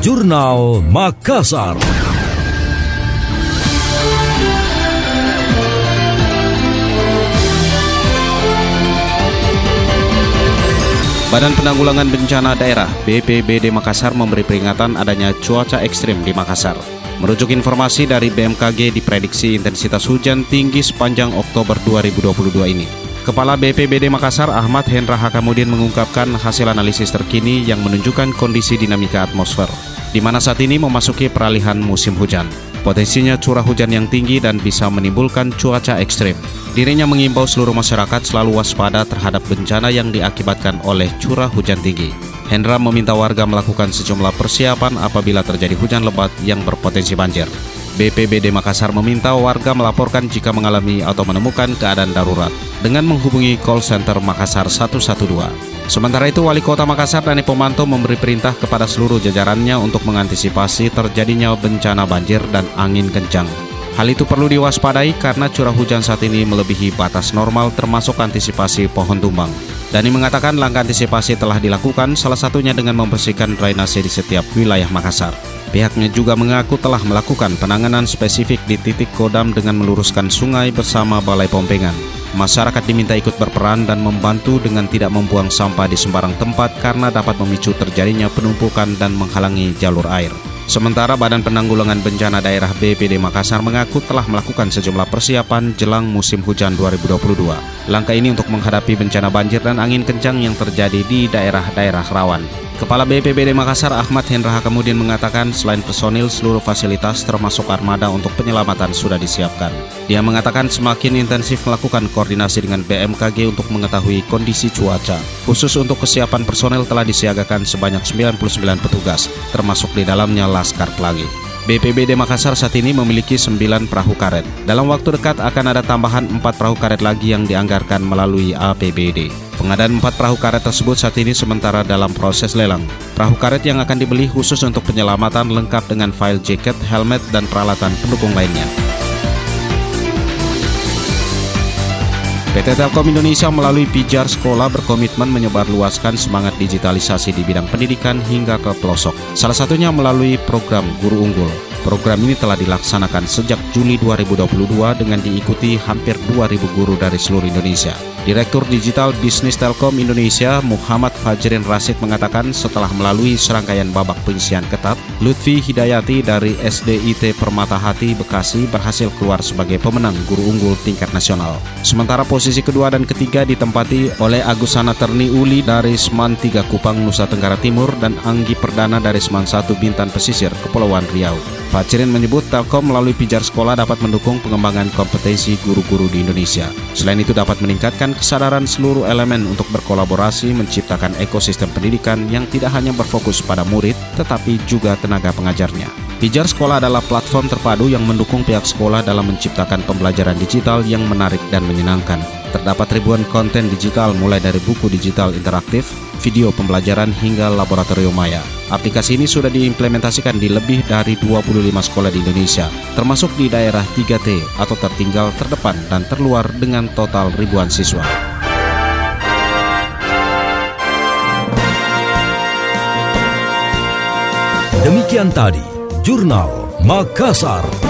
Jurnal Makassar. Badan Penanggulangan Bencana Daerah BPBD Makassar memberi peringatan adanya cuaca ekstrim di Makassar. Merujuk informasi dari BMKG diprediksi intensitas hujan tinggi sepanjang Oktober 2022 ini. Kepala BPBD Makassar Ahmad Hendra Hakamudin mengungkapkan hasil analisis terkini yang menunjukkan kondisi dinamika atmosfer, di mana saat ini memasuki peralihan musim hujan. Potensinya curah hujan yang tinggi dan bisa menimbulkan cuaca ekstrim. Dirinya mengimbau seluruh masyarakat selalu waspada terhadap bencana yang diakibatkan oleh curah hujan tinggi. Hendra meminta warga melakukan sejumlah persiapan apabila terjadi hujan lebat yang berpotensi banjir. BPBD Makassar meminta warga melaporkan jika mengalami atau menemukan keadaan darurat dengan menghubungi call center Makassar 112. Sementara itu, Wali Kota Makassar Dani Pomanto memberi perintah kepada seluruh jajarannya untuk mengantisipasi terjadinya bencana banjir dan angin kencang Hal itu perlu diwaspadai karena curah hujan saat ini melebihi batas normal termasuk antisipasi pohon tumbang. Dani mengatakan langkah antisipasi telah dilakukan salah satunya dengan membersihkan drainase di setiap wilayah Makassar. Pihaknya juga mengaku telah melakukan penanganan spesifik di titik kodam dengan meluruskan sungai bersama balai pompengan. Masyarakat diminta ikut berperan dan membantu dengan tidak membuang sampah di sembarang tempat karena dapat memicu terjadinya penumpukan dan menghalangi jalur air. Sementara Badan Penanggulangan Bencana Daerah BPD Makassar mengaku telah melakukan sejumlah persiapan jelang musim hujan 2022. Langkah ini untuk menghadapi bencana banjir dan angin kencang yang terjadi di daerah-daerah rawan. Kepala BPBD Makassar Ahmad Hendra kemudian mengatakan selain personil seluruh fasilitas termasuk armada untuk penyelamatan sudah disiapkan. Dia mengatakan semakin intensif melakukan koordinasi dengan BMKG untuk mengetahui kondisi cuaca. Khusus untuk kesiapan personel telah disiagakan sebanyak 99 petugas, termasuk di dalamnya Laskar Pelangi. BPBD Makassar saat ini memiliki 9 perahu karet. Dalam waktu dekat akan ada tambahan 4 perahu karet lagi yang dianggarkan melalui APBD. Pengadaan empat perahu karet tersebut saat ini sementara dalam proses lelang. Perahu karet yang akan dibeli khusus untuk penyelamatan lengkap dengan file jacket, helmet, dan peralatan pendukung lainnya. PT Telkom Indonesia melalui Pijar Sekolah berkomitmen menyebarluaskan semangat digitalisasi di bidang pendidikan hingga ke pelosok. Salah satunya melalui program Guru Unggul. Program ini telah dilaksanakan sejak Juli 2022 dengan diikuti hampir 2.000 guru dari seluruh Indonesia. Direktur Digital Bisnis Telkom Indonesia Muhammad Fajrin Rasid mengatakan setelah melalui serangkaian babak penyisian ketat, Lutfi Hidayati dari SDIT Permata Hati Bekasi berhasil keluar sebagai pemenang guru unggul tingkat nasional. Sementara posisi kedua dan ketiga ditempati oleh Agusana Terni Uli dari Seman 3 Kupang Nusa Tenggara Timur dan Anggi Perdana dari Seman 1 Bintan Pesisir Kepulauan Riau. Facirin menyebut Telkom melalui pijar sekolah dapat mendukung pengembangan kompetensi guru-guru di Indonesia. Selain itu dapat meningkatkan kesadaran seluruh elemen untuk berkolaborasi menciptakan ekosistem pendidikan yang tidak hanya berfokus pada murid, tetapi juga tenaga pengajarnya. Pijar Sekolah adalah platform terpadu yang mendukung pihak sekolah dalam menciptakan pembelajaran digital yang menarik dan menyenangkan. Terdapat ribuan konten digital mulai dari buku digital interaktif, video pembelajaran hingga laboratorium maya. Aplikasi ini sudah diimplementasikan di lebih dari 25 sekolah di Indonesia, termasuk di daerah 3T atau tertinggal terdepan dan terluar dengan total ribuan siswa. Demikian tadi, Jurnal Makassar.